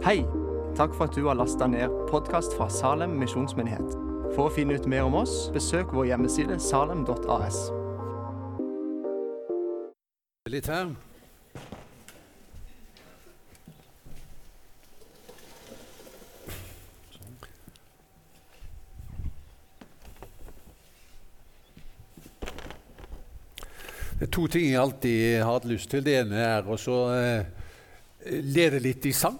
Hei! Takk for at du har lasta ned podkast fra Salem misjonsmyndighet. For å finne ut mer om oss, besøk vår hjemmeside salem.as. Litt her. Det er to ting jeg alltid har hatt lyst til. Det ene er å eh, lede litt i sang.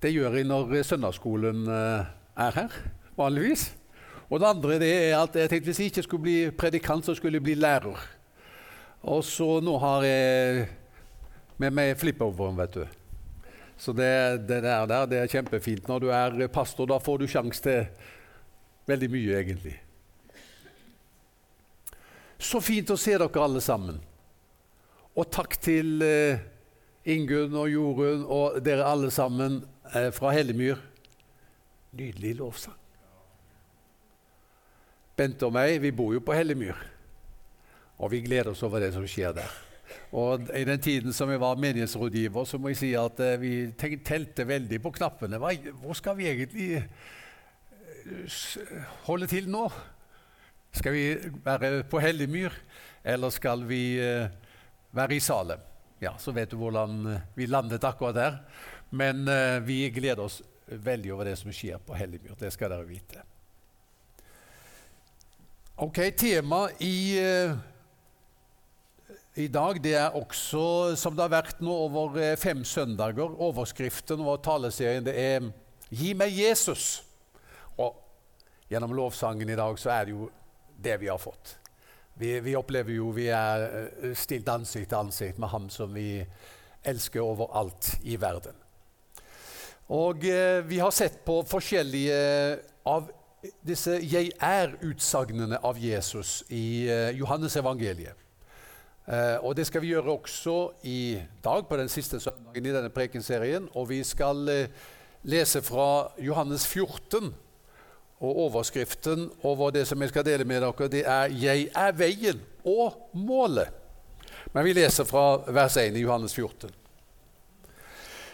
Det gjør jeg når søndagsskolen eh, er her, vanligvis. Og det andre det er at jeg tenkte hvis jeg ikke skulle bli predikant, så skulle jeg bli lærer. Og så nå har jeg med meg flip-overen, vet du. Så det, det der, der det er kjempefint. Når du er pastor, da får du sjanse til veldig mye, egentlig. Så fint å se dere alle sammen. Og takk til eh, Ingunn og Jorunn og dere alle sammen eh, fra Hellemyr. Nydelig lovsang. Bente og meg, vi bor jo på Hellemyr. Og vi gleder oss over det som skjer der. Og I den tiden som jeg var menighetsrådgiver, så må jeg si at eh, vi telte veldig på knappene. Hva, hvor skal vi egentlig eh, holde til nå? Skal vi være på Hellemyr, eller skal vi eh, være i Salem? Ja, Så vet du hvordan eh, vi landet akkurat der. Men eh, vi gleder oss veldig over det som skjer på Helligmyr. Det skal dere vite. Ok, Temaet i, eh, i dag det er også, som det har vært nå over eh, fem søndager, overskriften og taleserien det er 'Gi meg Jesus'. Og gjennom lovsangen i dag så er det jo det vi har fått. Vi, vi opplever jo vi er eh, stilt ansikt til ansikt med ham som vi elsker overalt i verden. Og eh, vi har sett på forskjellige av disse 'jeg er'-utsagnene av Jesus i eh, Johannes evangeliet. Eh, og det skal vi gjøre også i dag, på den siste søndagen i denne prekenserien. Og vi skal eh, lese fra Johannes 14. Og overskriften over det som jeg skal dele med dere, det er 'Jeg er veien og målet'. Men vi leser fra vers 1 i Johannes 14.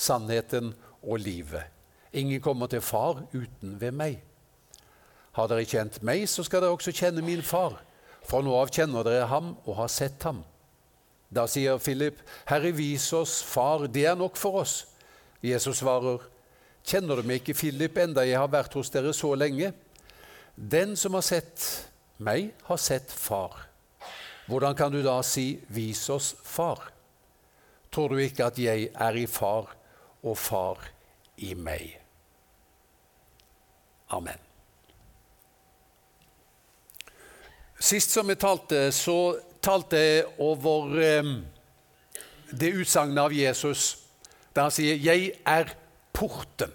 sannheten og livet. Ingen kommer til far uten ved meg. Har dere kjent meg, så skal dere også kjenne min far. Fra nå av kjenner dere ham og har sett ham. Da sier Philip, Herre, vis oss far, det er nok for oss. Jesus svarer, Kjenner du meg ikke, Philip, enda jeg har vært hos dere så lenge? Den som har sett meg, har sett far. Hvordan kan du da si, vis oss far? Tror du ikke at jeg er i far og far i meg? Amen. Sist som jeg talte, så talte jeg over eh, det utsagnet av Jesus der han sier 'Jeg er porten'.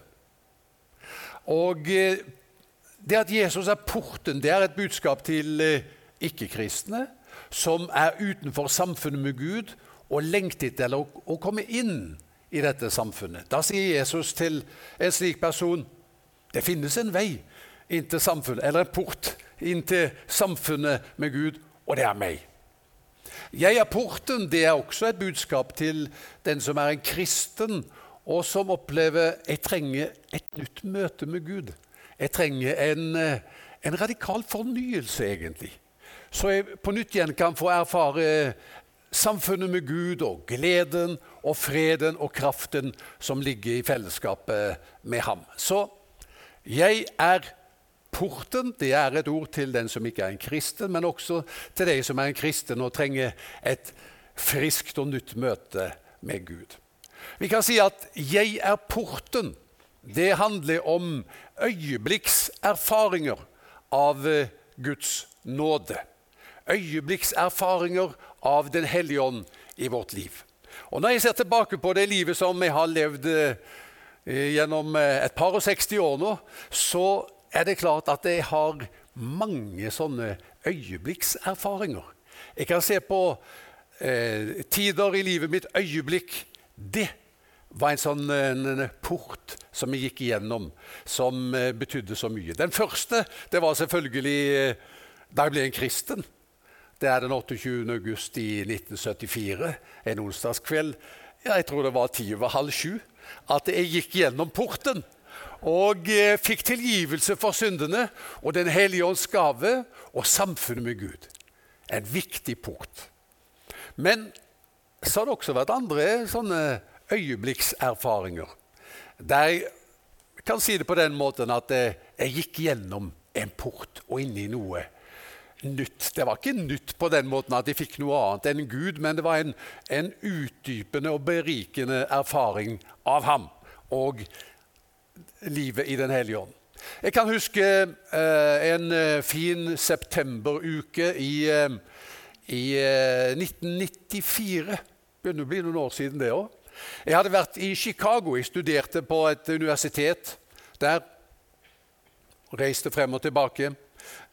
Og eh, det at Jesus er porten, det er et budskap til eh, ikke-kristne som er utenfor samfunnet med Gud og lengter etter å, komme inn i dette samfunnet. Da sier Jesus til en slik person det finnes en vei inn til samfunnet, eller en port inn til samfunnet med Gud, og det er meg. Jeg er porten, det er også et budskap til den som er en kristen, og som opplever jeg trenger et nytt møte med Gud. Jeg trenger en, eh, en radikal fornyelse, egentlig. Så jeg på nytt igjen kan få erfare samfunnet med Gud og gleden og freden og kraften som ligger i fellesskapet med ham. Så jeg er porten. Det er et ord til den som ikke er en kristen, men også til deg som er en kristen og trenger et friskt og nytt møte med Gud. Vi kan si at 'jeg er porten'. Det handler om øyeblikkserfaringer av eh, Guds nåde. Øyeblikkserfaringer av Den hellige ånd i vårt liv. Og Når jeg ser tilbake på det livet som jeg har levd eh, gjennom eh, et par og 60 år nå, så er det klart at jeg har mange sånne øyeblikkserfaringer. Jeg kan se på eh, tider i livet mitt øyeblikk. Det var en sånn en, en port som jeg gikk igjennom, som eh, betydde så mye. Den første det var selvfølgelig da jeg ble en kristen. Det er den 28. august i 1974, en onsdagskveld. Jeg tror det var ti over halv sju. At jeg gikk gjennom porten og eh, fikk tilgivelse for syndene og Den hellige ånds gave og samfunnet med Gud. En viktig port. Men så har det også vært andre sånne øyeblikkserfaringer. Der jeg kan si det på den måten at jeg gikk gjennom en port og inn i noe nytt. Det var ikke nytt på den måten at de fikk noe annet enn Gud, men det var en, en utdypende og berikende erfaring av ham og livet i Den hellige ånd. Jeg kan huske eh, en eh, fin septemberuke i, eh, i 1994. Begynner å bli noen år siden, det òg. Jeg hadde vært i Chicago. Jeg studerte på et universitet der. Reiste frem og tilbake.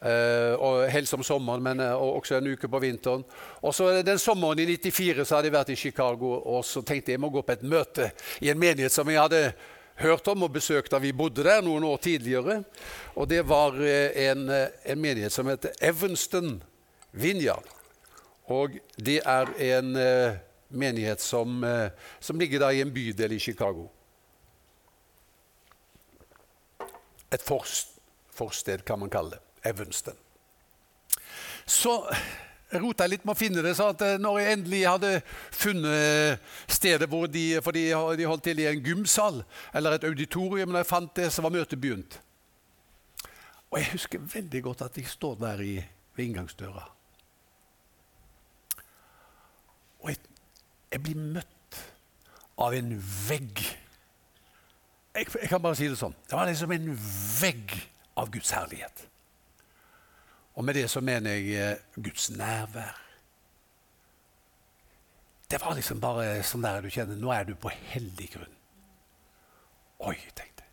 Uh, og Helst om sommeren, men uh, også en uke på vinteren. Og så Den sommeren i 94 så hadde jeg vært i Chicago og så tenkte jeg jeg må gå på et møte i en menighet som jeg hadde hørt om og besøkt da vi bodde der noen år tidligere. Og Det var uh, en, en, menighet som heter Evanston Vineyard. Og det er en menighet som, som ligger da i en bydel i Chicago. Et forsted, kan man kalle det. Evanston. Så rota litt med å finne det. så at eh, når jeg endelig hadde funnet stedet hvor de, for de, de holdt til i en gymsal eller et auditorium, når jeg fant det, så var møtet begynt. Og jeg husker veldig godt at jeg står der i, ved inngangsdøra. Og jeg jeg blir møtt av en vegg. Jeg, jeg, kan bare si det sånn. Det var liksom en vegg av Guds herlighet. Og med det så mener jeg eh, Guds nærvær. Det var liksom bare sånn der du kjenner Nå er du på hellig grunn. Oi, tenkte jeg.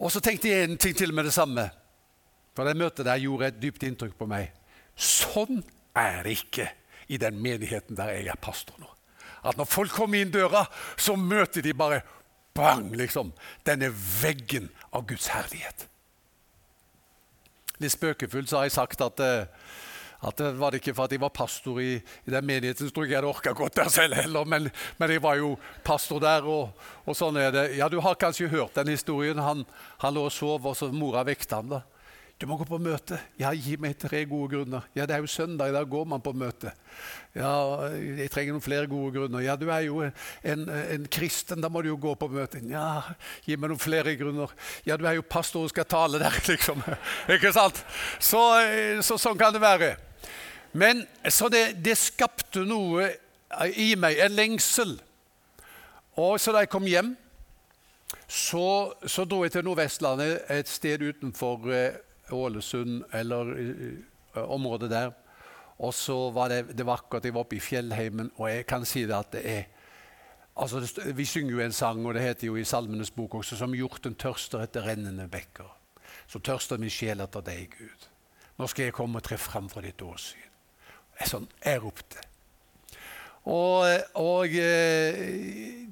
Og så tenkte jeg en ting til med det samme. For det møtet der gjorde et dypt inntrykk på meg. Sånn er det ikke i den menigheten der jeg er pastor nå. At når folk kommer inn døra, så møter de bare bang, liksom, denne veggen av Guds herlighet. Litt spøkefullt så har jeg sagt at, eh, at det var ikke for at jeg var pastor i, i den menigheten, så tror jeg jeg hadde orka godt der selv heller, men, men, jeg var jo pastor der, og, og, sånn er det. Ja, Du har kanskje hørt den historien. Han, han lå og sov, og så mora vekte han da. Du må gå på møte. Ja, gi meg tre gode grunner. Ja, det er jo søndag, da går man på møte. Ja, jeg trenger noen flere gode grunner. Ja, du er jo en, en kristen, da må du jo gå på møte. Ja, gi meg noen flere grunner. Ja, du er jo pastor og skal tale der, liksom. Ikke sant? Så, så sånn kan det være. Men så det, det skapte noe i meg, en lengsel. Og så da jeg kom hjem, så, så dro jeg til Nordvestlandet, et sted utenfor eh, Ålesund eller uh, området der. Og så var det, det vakkert. jeg var oppe i fjellheimen, og jeg kan si det at det er altså Vi synger jo en sang, og det heter jo i Salmenes bok også, som hjorten tørster etter rennende bekker. Så tørster min sjel etter deg, Gud. Nå skal jeg komme og tre fram fra ditt åsyn. Jeg, sånn, jeg ropte. Og, og eh,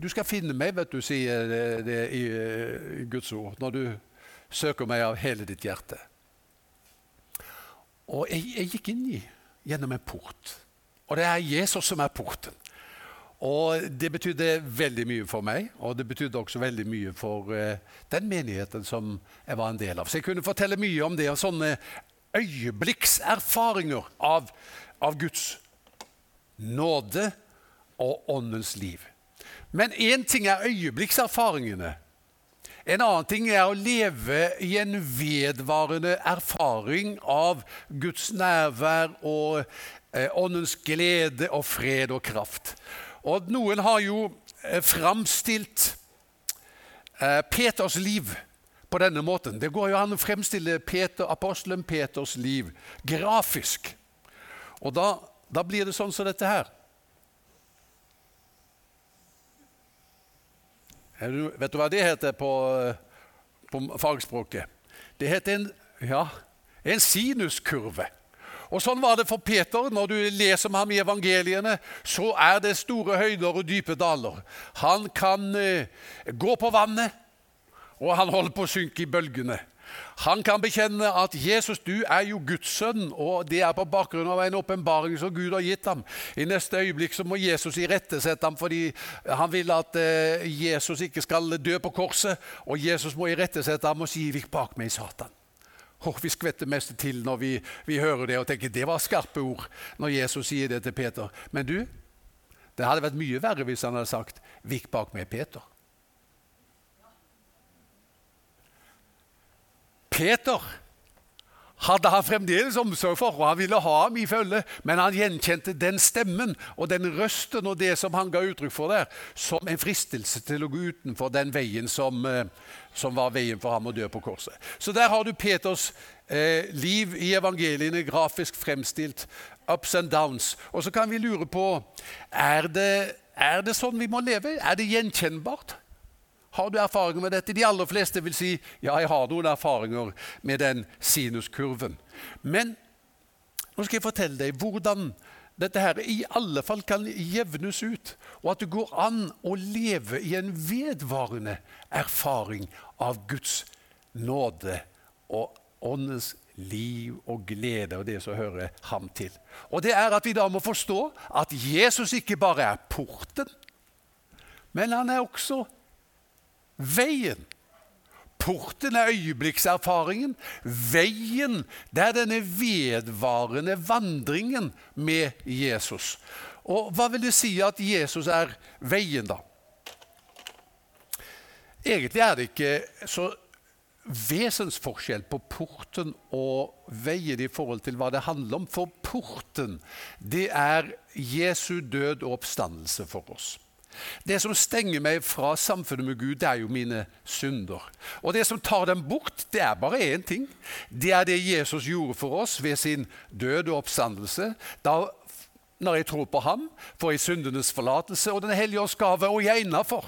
du skal finne meg, vet du, sier det, det i, i Guds ord. når du søker meg av hele ditt hjerte. Og jeg, jeg gikk inn i, gjennom en port. Og det er Jesus som er porten. Og Det betydde veldig mye for meg, og det betydde også veldig mye for uh, den menigheten som jeg var en del av. Så jeg kunne fortelle mye om det, og sånne øyeblikkserfaringer av, av Guds nåde og åndens liv. Men én ting er øyeblikkserfaringene. En annen ting er å leve i en vedvarende erfaring av Guds nærvær og eh, åndens glede og fred og kraft. Og Noen har jo eh, framstilt eh, Peters liv på denne måten. Det går jo an å fremstille Peter, apostelen Peters liv grafisk. Og da, da blir det sånn som dette her. Vet du hva det heter på, på fagspråket? Det heter en, ja, en sinuskurve. Og Sånn var det for Peter. Når du leser om ham i evangeliene, så er det store høyder og dype daler. Han kan eh, gå på vannet, og han holder på å synke i bølgene. Han kan bekjenne at 'Jesus, du er jo Guds sønn', og det er på bakgrunn av en åpenbaring som Gud har gitt ham. I neste øyeblikk så må Jesus irettesette ham fordi han vil at eh, Jesus ikke skal dø på korset. Og Jesus må irettesette ham og si 'Vik bak meg, Satan'. Oh, vi skvetter mest til når vi, vi, hører det og tenker det var skarpe ord når Jesus sier det til Peter. Men du, det hadde vært mye verre hvis han hadde sagt 'Vik bak meg, Peter'. Peter hadde han fremdeles omsorg for, og han ville ha ham i følge, men han gjenkjente den stemmen og den røsten og det som han ga uttrykk for der, som en fristelse til å gå utenfor den veien som, eh, som var veien for ham å dø på korset. Så der har du Peters eh, liv i evangeliene grafisk fremstilt. Ups and downs. Og så kan vi lure på er det, er det sånn vi må leve. Er det gjenkjennbart? Har du erfaringer med dette? De aller fleste vil si ja, jeg har noen erfaringer med den sinuskurven. Men nå skal jeg fortelle deg hvordan dette her i alle fall kan jevnes ut, og at det går an å leve i en vedvarende erfaring av Guds nåde og åndens liv og glede og det som hører ham til. Og det er at vi da må forstå at Jesus ikke bare er porten, men han er også veien. Porten er øyeblikkserfaringen. Veien det er denne vedvarende vandringen med Jesus. Og Hva vil det si at Jesus er veien, da? Egentlig er det ikke så vesensforskjell på porten og veien i forhold til hva det handler om. For porten, det er Jesu død og oppstandelse for oss. Det som stenger meg fra samfunnet med Gud, det er jo mine synder. Og det som tar dem bort, det er bare én ting. Det er det Jesus gjorde for oss ved sin død og oppstandelse. Da, når jeg tror på ham, får jeg syndenes forlatelse og Den hellige ånds gave, og jeg er innafor.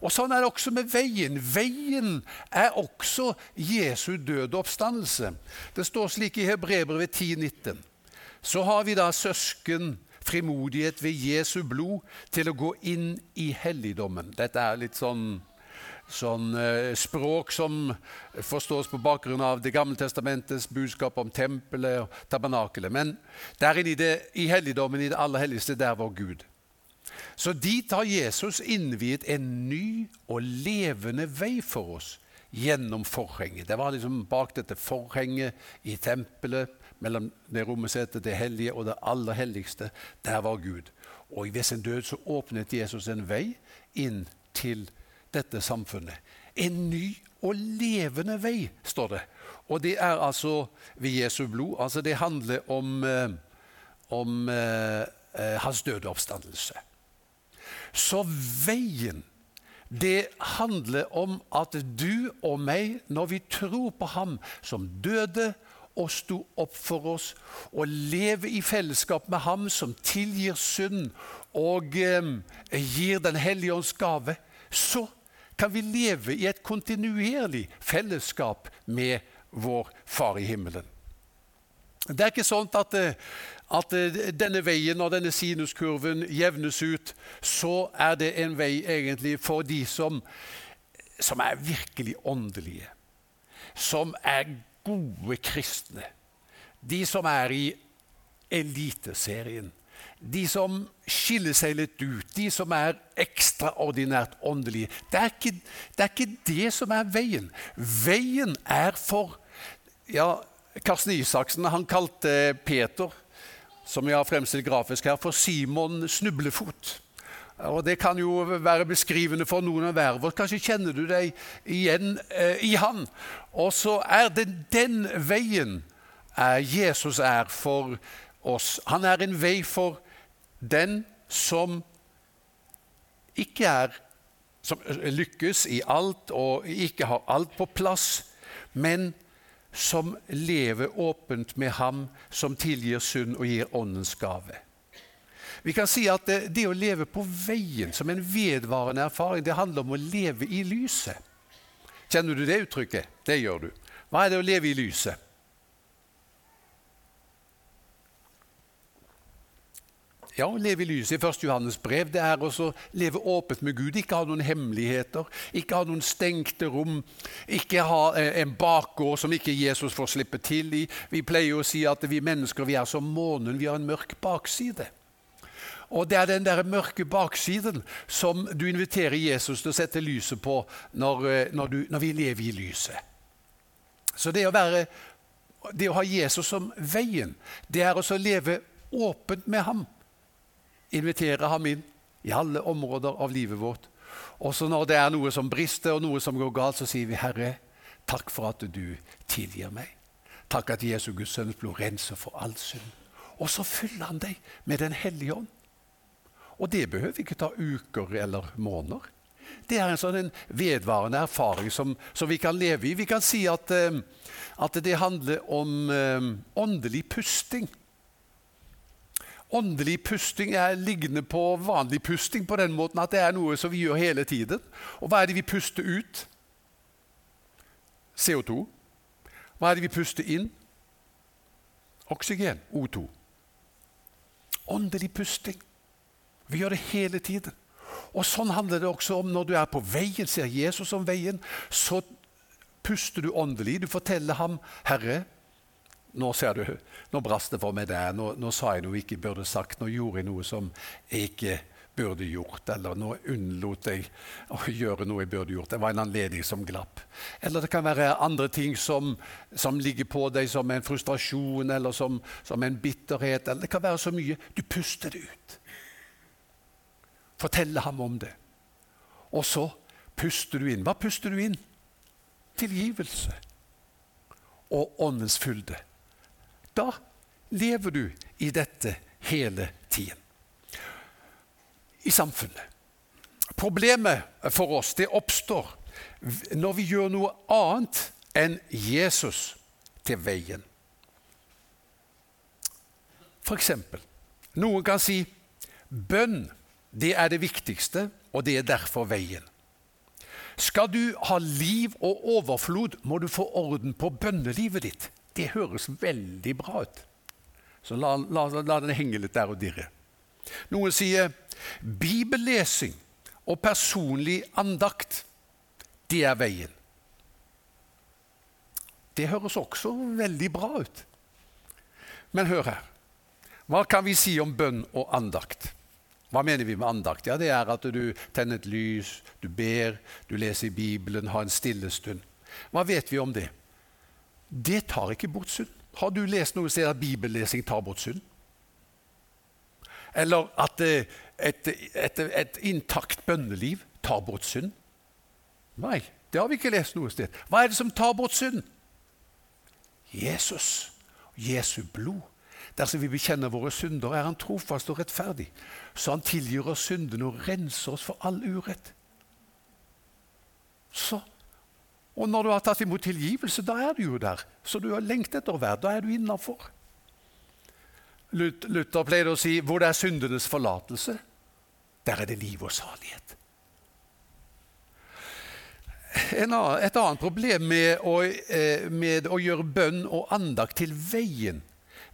Og Sånn er det også med veien. Veien er også Jesu død og oppstandelse. Det står slik i Hebrebrevet 10,19. Så har vi da søsken frimodighet ved Jesu blod til å gå inn i helligdommen. Dette er litt sånn, sånn eh, språk som forstås på bakgrunn av Det gamle testamentets budskap om tempelet og tabernakelet. Men der inne i, det, i helligdommen, i det aller helligste, der var Gud. Så dit har Jesus innviet en ny og levende vei for oss gjennom forhenget. Det var liksom bak dette forhenget i tempelet mellom det rommet som heter det hellige og det aller helligste. Der var Gud. Og ved sin død så åpnet Jesus en vei inn til dette samfunnet. En ny og levende vei, står det. Og det er altså ved Jesu blod. Altså det handler om, eh, om eh, eh hans døde oppstandelse. Så veien det handler om at du og meg, når vi tror på ham som døde og sto opp for oss, og leve i fellesskap med Ham som tilgir synd og eh, gir Den hellige ånds gave, så kan vi leve i et kontinuerlig fellesskap med vår Far i himmelen. Det er ikke sånn at, eh, at eh, denne veien og denne sinuskurven jevnes ut. Så er det en vei egentlig for de som, som er virkelig åndelige. Som er gode kristne, de som er i Eliteserien, de som skiller seg litt ut, de som er ekstraordinært åndelige det er, ikke, det er ikke det som er veien. Veien er for ja, Karsten Isaksen han kalte Peter, som jeg har fremstilt grafisk her, for Simon Snublefot. Og Det kan jo være beskrivende for noen av hver Kanskje kjenner du deg igjen eh, i han. Og så er det den veien eh, Jesus er for oss. Han er en vei for den som ikke er Som lykkes i alt og ikke har alt på plass, men som lever åpent med ham som tilgir synd og gir åndens gave. Vi kan si at det, det, å leve på veien som en vedvarende erfaring, det handler om å leve i lyset. Kjenner du det uttrykket? Det gjør du. Hva er det å leve i lyset? Ja, å leve i lyset i 1. Johannes brev det er å leve åpent med Gud. Ikke ha noen hemmeligheter, ikke ha noen stengte rom, ikke ha eh, en bakgård som ikke Jesus får slippe til i. Vi pleier å si at vi mennesker vi er som månen, vi har en mørk bakside. Og Det er den der mørke baksiden som du inviterer Jesus til å sette lyset på når, eh, når, du, når vi lever i lyset. Så det å, være, det å ha Jesus som veien, det er også å leve åpent med ham invitere ham inn i alle områder av livet vårt. Også når det er noe som brister og noe som går galt, så sier vi, 'Herre, takk for at du tilgir meg.' Takk at Jesu Guds sønns blod renser for all synd. Og så fyller han deg med Den hellige ånd. Og det behøver ikke ta uker eller måneder. Det er en sånn vedvarende erfaring som, som, vi kan leve i. Vi kan si at, eh, at det handler om eh, åndelig pusting. Åndelig pusting er liggende på vanlig pusting på den måten at det er noe som vi gjør hele tiden. Og hva er det vi puster ut? CO2. Hva er det vi puster inn? Oksygen. O2. Åndelig pusting. Vi gjør det hele tiden. Og Sånn handler det også om når du er på veien, ser Jesus om veien. Så puster du åndelig. Du forteller ham, 'Herre, nå ser du, nå brast det for meg der. Nå, nå, sa jeg noe jeg ikke burde sagt. Nå gjorde jeg noe som jeg ikke burde gjort. Eller nå unnlot jeg å gjøre noe jeg burde gjort. Det var en anledning som glapp. Eller det kan være andre ting som, som ligger på deg som en frustrasjon eller som, som en bitterhet. Eller det kan være så mye. Du puster det ut. Fortelle ham om det. Og så puster du inn. Hva puster du inn? Tilgivelse og åndens fylde. Da lever du i dette hele tiden. I samfunnet. Problemet for oss det oppstår når vi gjør noe annet enn Jesus til veien. For eksempel, noen kan si bønn det er det viktigste, og det er derfor veien. Skal du ha liv og overflod, må du få orden på bønnelivet ditt. Det høres veldig bra ut. Så la, la, la den henge litt der og dirre. Noen sier bibellesing og personlig andakt, det er veien. Det høres også veldig bra ut. Men hør her. Hva kan vi si om bønn og andakt? Hva mener vi med andakt? Ja, Det er at du tenner et lys, du ber, du leser i Bibelen, har en stille stund. Hva vet vi om det? Det tar ikke bort synd. Har du lest noe sted at bibellesing tar bort synd? Eller at et, et, et, et intakt bønneliv tar bort synd? Nei, det har vi ikke lest noe sted. Hva er det som tar bort synd? Jesus. Jesu blod. Dersom vi bekjenner våre synder, er Han trofast og rettferdig, så Han tilgir oss syndene og renser oss for all urett. Så og når du har tatt imot tilgivelse, da er du jo der. Så du har lengt etter å være. Da er du innafor. Luther pleide å si hvor det er syndenes forlatelse, der er det liv og salighet. Annen, et annet problem med å, eh, med å, gjøre bønn og andakt til veien,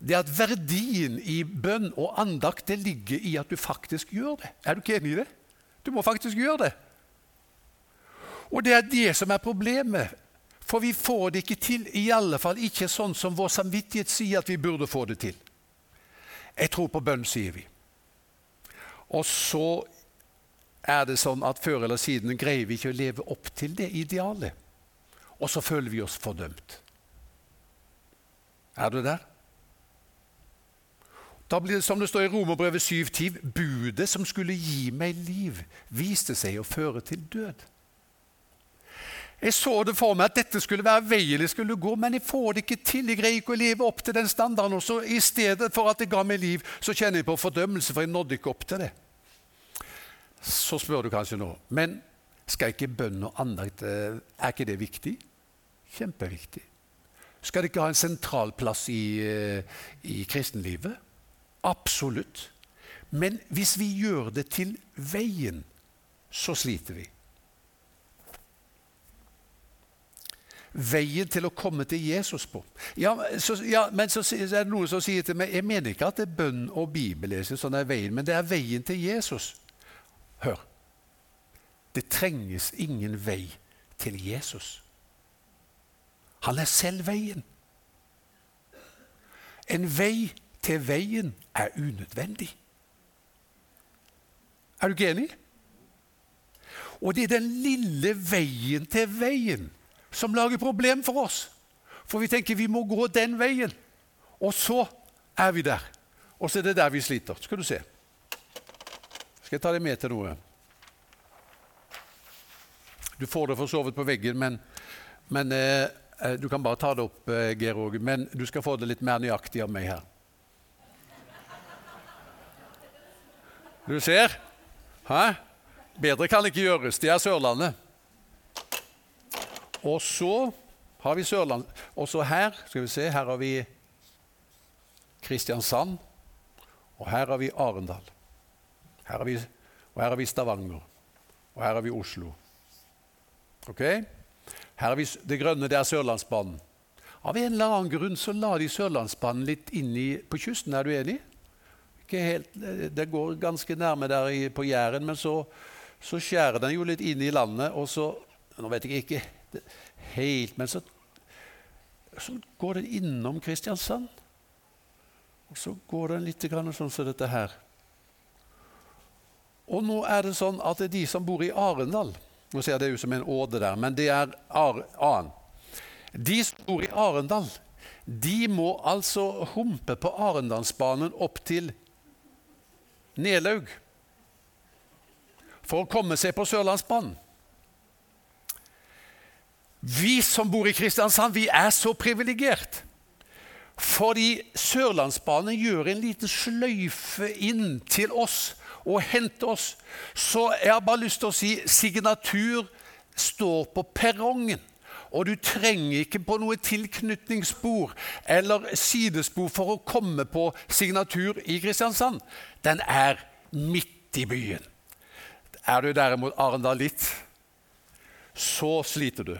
det at verdien i bønn og andakt det ligger i at du faktisk gjør det. Er du ikke enig i det? Du må faktisk gjøre det. Og det er det som er problemet. For vi får det ikke til, i alle fall ikke sånn som vår samvittighet sier at vi burde få det til. Jeg tror på bønn, sier vi. Og så er det sånn at før eller siden greier vi ikke å leve opp til det idealet. Og så føler vi oss fordømt. Er du der? Da blir det som det står i Romerbrevet 7.10.: Budet som skulle gi meg liv, viste seg å føre til død. Jeg så det for meg at dette skulle være veien jeg skulle gå, men jeg får det ikke til. Jeg greier ikke å leve opp til den standarden. Og så I stedet for at det ga meg liv, så kjenner jeg på fordømmelse, for jeg nådde ikke opp til det. Så spør du kanskje nå Men skal ikke bønn og andakt eh, Er ikke det viktig? Kjempeviktig. Skal det ikke ha en sentral plass i, eh, i kristenlivet? Absolutt. Men hvis vi gjør det til veien, så sliter vi. Veien til å komme til Jesus på. Ja, så, ja, men så er det noen som sier til meg Jeg mener ikke at det er bønn og bibellesing som er veien, men det er veien til Jesus. Hør. Det trenges ingen vei til Jesus. Han er selv veien. En vei til veien er unødvendig. Er du ikke enig? Og det er den lille veien til veien som lager problem for oss. For vi tenker vi må gå den veien. Og så er vi der. Og så er det der vi sliter. Skal du se. Skal jeg ta deg med til noe? Du får det for så vidt på veggen, men, men eh, eh du kan bare ta det opp, eh, Georg. Men du skal få det litt mer nøyaktig av meg her. Du ser? Hæ? Bedre kan det ikke gjøres. Det er Sørlandet. Og så har vi Sørland. Og så her skal vi se, her har vi Kristiansand. Og her har vi Arendal. Her har vi, og her har vi Stavanger. Og her har vi Oslo. Ok? Her har vi Det grønne det er Sørlandsbanen. Av en eller annen grunn så la de Sørlandsbanen litt inn på kysten. Er du enig? Helt, det går ganske nærme der på Jæren, men så, så, skjærer den jo litt inn i landet. Og så Nå vet jeg ikke helt Men så, så går den innom Kristiansand. Og så går den litt sånn som dette her. Og nå er det sånn at det er de som bor i Arendal Nå ser det ut som en åde der, men det er annen. De som bor i Arendal, de må altså humpe på Arendalsbanen opp til Nelaug for å komme seg på Sørlandsbanen. Vi som bor i Kristiansand, vi er så privilegert. Fordi Sørlandsbanen gjør en liten sløyfe inn til oss og henter oss. Så jeg har bare lyst til å si signatur står på perrongen. Og du trenger ikke på noe tilknytningsspor eller sidespor for å komme på signatur i Kristiansand. Den er midt i byen. Er du derimot arendalitt, så sliter du.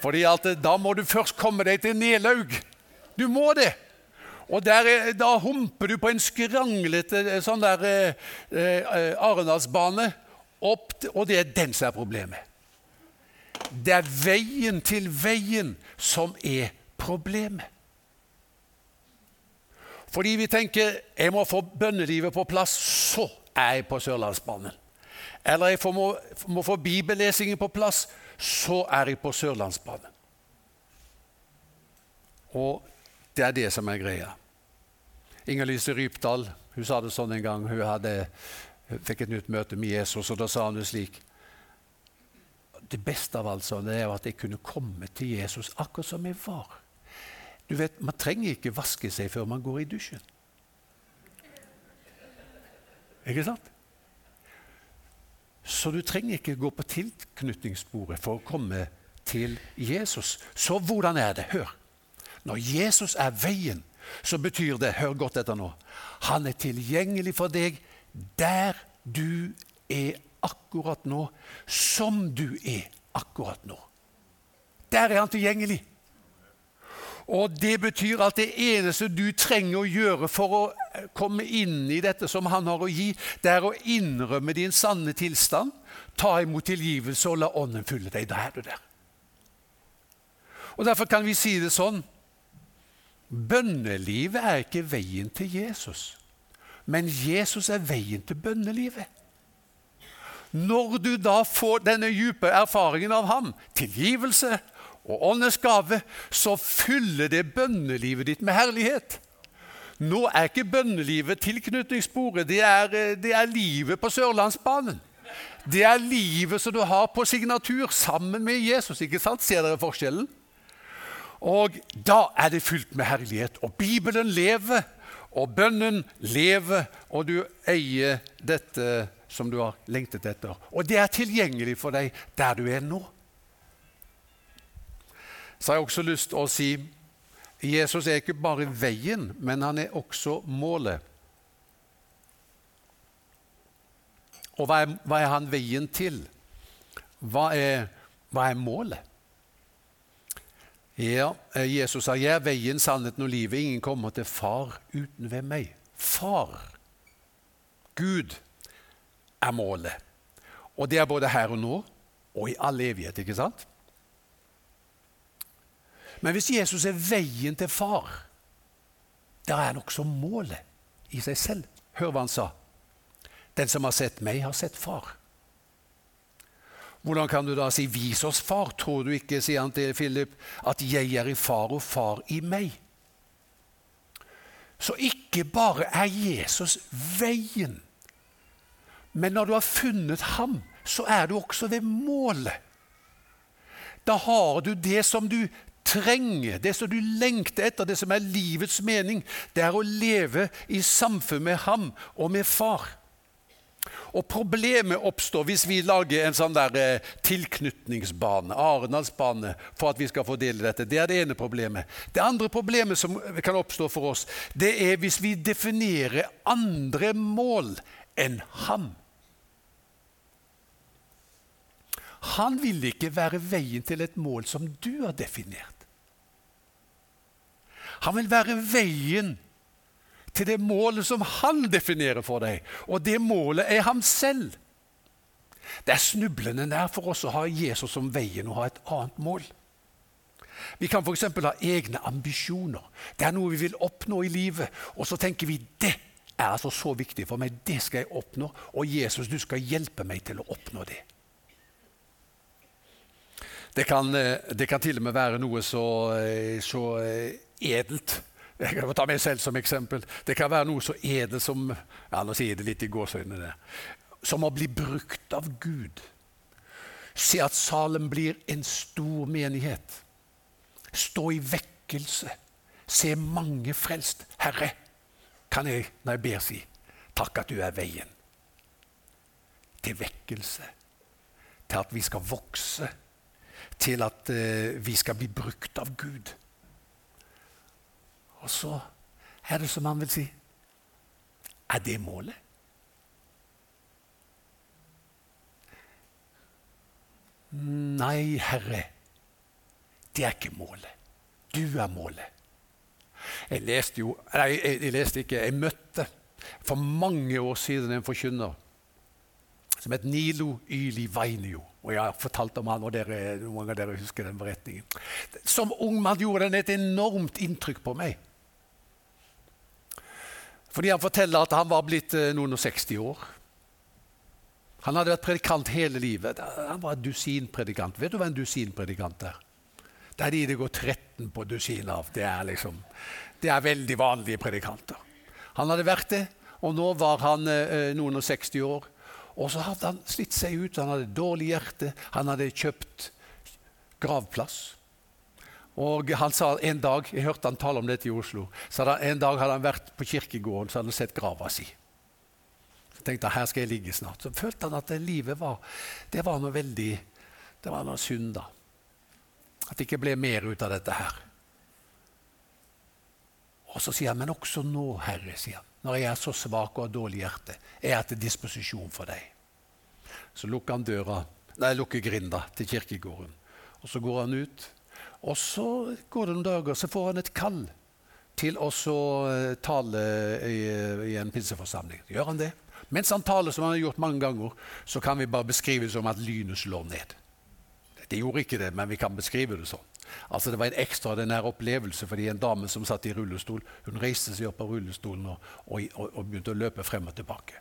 Fordi at eh, da må du først komme deg til Nelaug. Du må det. Og der, Da humper du på en skranglete eh, sånn der eh, eh, Arendalsbane, og det er den som er problemet. Det er veien til veien som er problemet. Fordi vi tenker jeg må få bønnelivet på plass, så er jeg på Sørlandsbanen. Eller jeg må, må få bibellesingen på plass, så er jeg på Sørlandsbanen. Og det er det som er greia. Inger-Lise Rypdal hun sa det sånn en gang. Hun hadde, fikk et nytt møte med Jesus, og da sa hun det slik Det beste av alt sånn, er at jeg kunne komme til Jesus akkurat som jeg var. Du vet, Man trenger ikke vaske seg før man går i dusjen. Ikke sant? Så du trenger ikke gå på tilknytningssporet for å komme til Jesus. Så hvordan er det? Hør. Når Jesus er veien, så betyr det Hør godt etter nå. Han er tilgjengelig for deg der du er akkurat nå, som du er akkurat nå. Der er han tilgjengelig. Og Det betyr at det eneste du trenger å gjøre for å komme inn i dette som han har å gi, det er å innrømme din sanne tilstand, ta imot tilgivelse og la Ånden fylle deg. Da er du der. Og Derfor kan vi si det sånn Bønnelivet er ikke veien til Jesus, men Jesus er veien til bønnelivet. Når du da får denne dype erfaringen av ham, tilgivelse, og åndens gave, så fyller det bønnelivet ditt med herlighet. Nå er ikke bønnelivet tilknytningssporet, det eh, det er livet på Sørlandsbanen. Det er livet som du har på signatur sammen med Jesus. ikke sant? Ser dere forskjellen? Og da er det fylt med herlighet. Og Bibelen lever, og bønnen lever, og du eier dette som du har lengtet etter. Og det er tilgjengelig for deg der du er nå så har jeg også lyst til å si Jesus er ikke bare veien, men han er også målet. Og hva er, hva er han veien til? Hva er, hva er målet? Ja, eh, Jesus sa 'Jeg er veien, sannheten og livet'. Ingen kommer til Far uten ved meg. Far, Gud, er målet. Og det er både her og nå og i all evighet, ikke sant? Men hvis Jesus er veien til Far, da er han også målet i seg selv. Hør hva han sa. Den som har sett meg, har sett Far. Hvordan kan du da si 'vis oss Far'? Tror du ikke, sier han til Philip, at jeg er i Far og Far i meg? Så ikke bare er Jesus veien, men når du har funnet ham, så er du også ved målet. Da har du det som du trenger, det som du lengter etter, det som er livets mening. Det er å leve i samfunn med ham og med far. Og Problemet oppstår hvis vi lager en sånn der eh, tilknytningsbane, Arendalsbane, for at vi skal få del i dette. Det er det ene problemet. Det andre problemet som kan oppstå for oss, det er hvis vi definerer andre mål enn ham. Han vil ikke være veien til et mål som du har definert. Han vil være veien til det målet som han definerer for deg. Og det målet er ham selv. Det er snublende nær for oss å ha Jesus som veien og ha et annet mål. Vi kan f.eks. ha egne ambisjoner. Det er noe vi vil oppnå i livet. Og så tenker vi det er altså så viktig for meg, det skal jeg oppnå. Og Jesus, du skal hjelpe meg til å oppnå det. Det kan, eh, det kan til og med være noe så, eh, så eh, edelt jeg kan ta meg selv som eksempel. Det kan være noe så edelt som ja, nå sier jeg det litt i gåsøynene, som å bli brukt av Gud. Se at Salem blir en stor menighet. Stå i vekkelse. Se mange frelst. Herre, kan jeg når jeg ber, si takk at du er veien til vekkelse, til at vi skal vokse, til at uh, vi skal bli brukt av Gud. Og så er det som han vil si Er det målet? Nei, Herre, det er ikke målet. Du er målet. Jeg leste jo Nei, jeg, jeg leste ikke. Jeg møtte for mange år siden en forkynner som het Nilo Yli Vainio. Og Jeg har fortalt om han, og dere, mange av dere husker den beretningen. Som ung mann gjorde den et enormt inntrykk på meg. Fordi han forteller at han var blitt eh, noen og 60 år. Han hadde vært predikant hele livet. Han var dusinpredikant. Vet du hva en dusinpredikant er? Det er de det går 13 på dusin av. Det er, liksom, det er veldig vanlige predikanter. Han hadde vært det, og nå var han eh, noen og 60 år. Og så hadde han slitt seg ut. Han hadde dårlig hjerte. Han hadde kjøpt gravplass. Og han sa en dag, Jeg hørte han tale om dette i Oslo. så En dag hadde han vært på kirkegården så hadde han sett grava si. Så tenkte han her skal jeg ligge snart. Så følte han at det livet var det var noe veldig det var noe synd. da. At det ikke ble mer ut av dette her. Og så sier han, men også nå, Herre, sier han, når jeg er så svak og har dårlig hjerte, er jeg til disposisjon for deg. Så lukker han døra, nei, lukker grinda til kirkegården. Og så går han ut, og så går det noen dager, så får han et kall til å eh, tale i, i en pinseforsamling. Gjør han det? Mens han taler som han har gjort mange ganger, så kan vi bare beskrive det som at lynet slår ned. Det gjorde ikke det, men vi kan beskrive det sånn. Altså Det var en ekstraordinær opplevelse fordi en dame som satt i rullestol, hun reiste seg opp av rullestolen og, og, og, begynte å løpe frem og tilbake.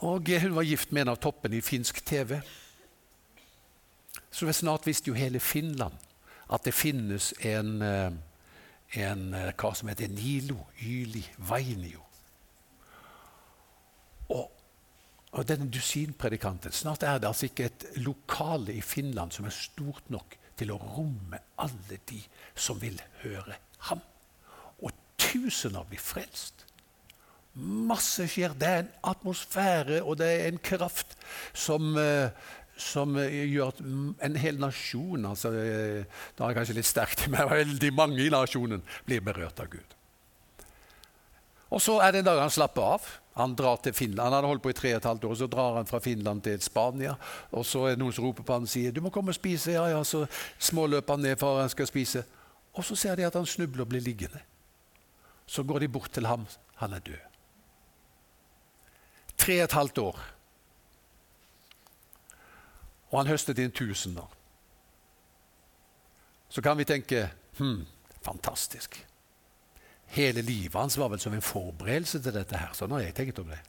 Og Hun var gift med en av toppene i finsk TV. Så snart visste jo hele Finland at det finnes en, eh, en eh, hva som heter Nilo Yli Vainio. Og, og denne dusinpredikanten Snart er det altså ikke et lokale i Finland som er stort nok til å romme alle de som vil høre ham. Og tusener blir frelst. Masse skjer. Det er en atmosfære og det er en kraft som, uh, som eh, gjør at en hel nasjon altså, Da Det jeg kanskje litt sterkt, men veldig mange i nasjonen blir berørt av Gud. Og så er det en dag han slapper av. Han drar til Finland. Han hadde holdt på i tre og et halvt år, så drar han fra Finland til Spania. Og så er det noen som roper på han og sier 'Du må komme og spise'. Ja, ja, Så småløper han ned for han skal spise. Og så ser de at han snubler og blir liggende. Så går de bort til ham. Han er død. Tre og et halvt år. Og han høstet inn tusener. Så kan vi tenke hm, fantastisk. Hele livet hans var vel som en forberedelse til dette. her, Sånn har jeg tenkt om det.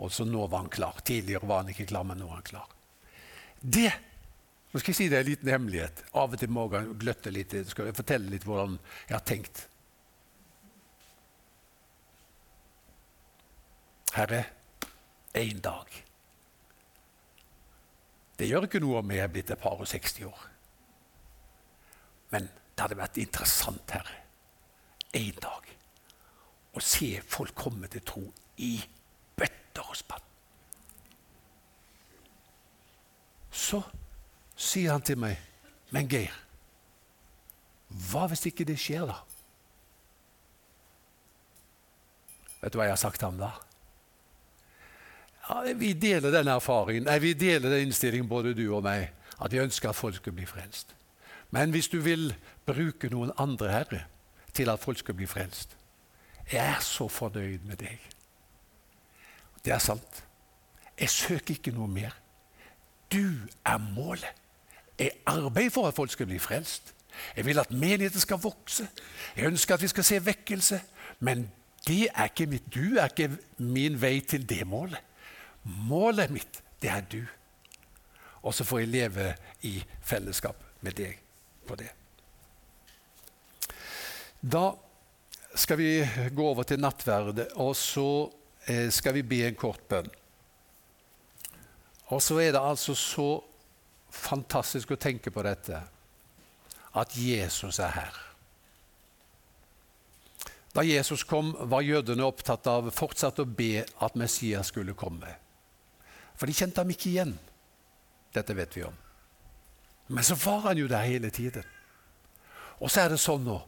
Og så nå var han klar. Tidligere var han ikke klar, men nå er han klar. Det nå skal jeg si det er en liten hemmelighet. Av og til må jeg gløtte litt. Skal jeg fortelle litt hvordan jeg har tenkt. Herre, én dag. Det gjør ikke noe om jeg er blitt et par og 60 år. Men det hadde vært interessant, Herre, en dag å se folk komme til tro i bøtter og spann. Så sier han til meg, 'Men Geir, hva hvis ikke det skjer, da?' Vet du hva jeg har sagt til ham da? Ja, vi deler den erfaringen, nei, vi deler den innstillingen, både du og meg, at vi ønsker at folk skal bli frelst. Men hvis du vil bruke noen andre, Herre, til at folk skal bli frelst. Jeg er så fornøyd med deg. Det er sant. Jeg søker ikke noe mer. Du er målet. Jeg arbeider for at folk skal bli frelst. Jeg vil at menigheten skal vokse. Jeg ønsker at vi skal se vekkelse. Men det er ikke mitt. Du er ikke min vei til det målet. Målet mitt, det er du. Og så får jeg leve i fellesskap med deg på det. Da skal vi gå over til nattverdet, og så eh, skal vi be en kort bønn. Og så er det altså så fantastisk å tenke på dette at Jesus er her. Da Jesus kom, var jødene opptatt av fortsatt å be at Messias skulle komme. For de kjente ham ikke igjen. Dette vet vi om. Men så var han jo der hele tiden. Og så er det sånn nå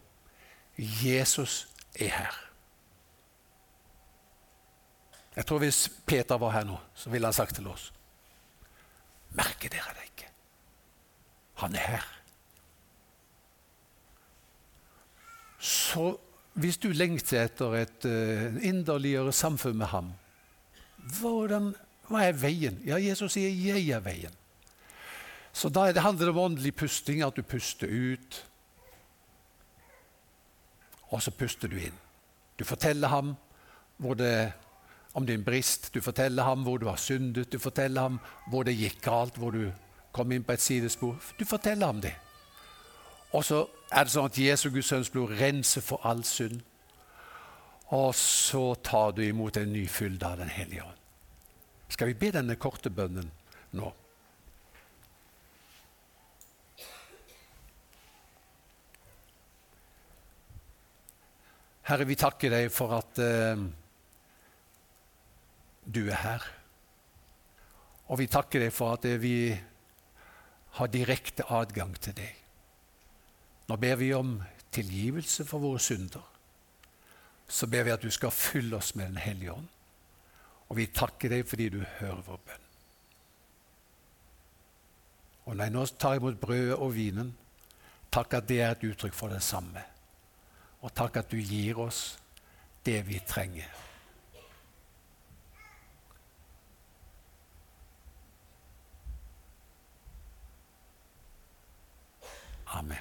Jesus er her. Jeg tror Hvis Peter var her nå, så ville han sagt til oss Merker dere det ikke? Han er her. Så hvis du lengter etter et uh, inderligere samfunn med ham, hvordan, hva er veien? Ja, Jesus sier 'jeg er veien'. Så da det handler det om åndelig pusting, at du puster ut og så puster du inn. Du forteller ham det, om din brist, du forteller ham hvor du har syndet, du forteller ham hvor det gikk galt, hvor du kom inn på et sidespor. Du forteller ham det. Og så er det sånn at Jesu Guds sønns blod renser for all synd. Og så tar du imot en ny fylde av Den hellige ånd. Skal vi be denne korte bønnen nå? Herre, vi takker deg for at eh, du er her. Og vi takker deg for at uh, vi har direkte adgang til deg. Nå ber vi om tilgivelse for våre synder. Så ber vi at du skal fylle oss med Den hellige ånd. Og vi takker deg fordi du hører vår bønn. Og når jeg nå tar imot brødet og vinen, takk at det er et uttrykk for det samme. Og takk at du gir oss det vi trenger. Amen.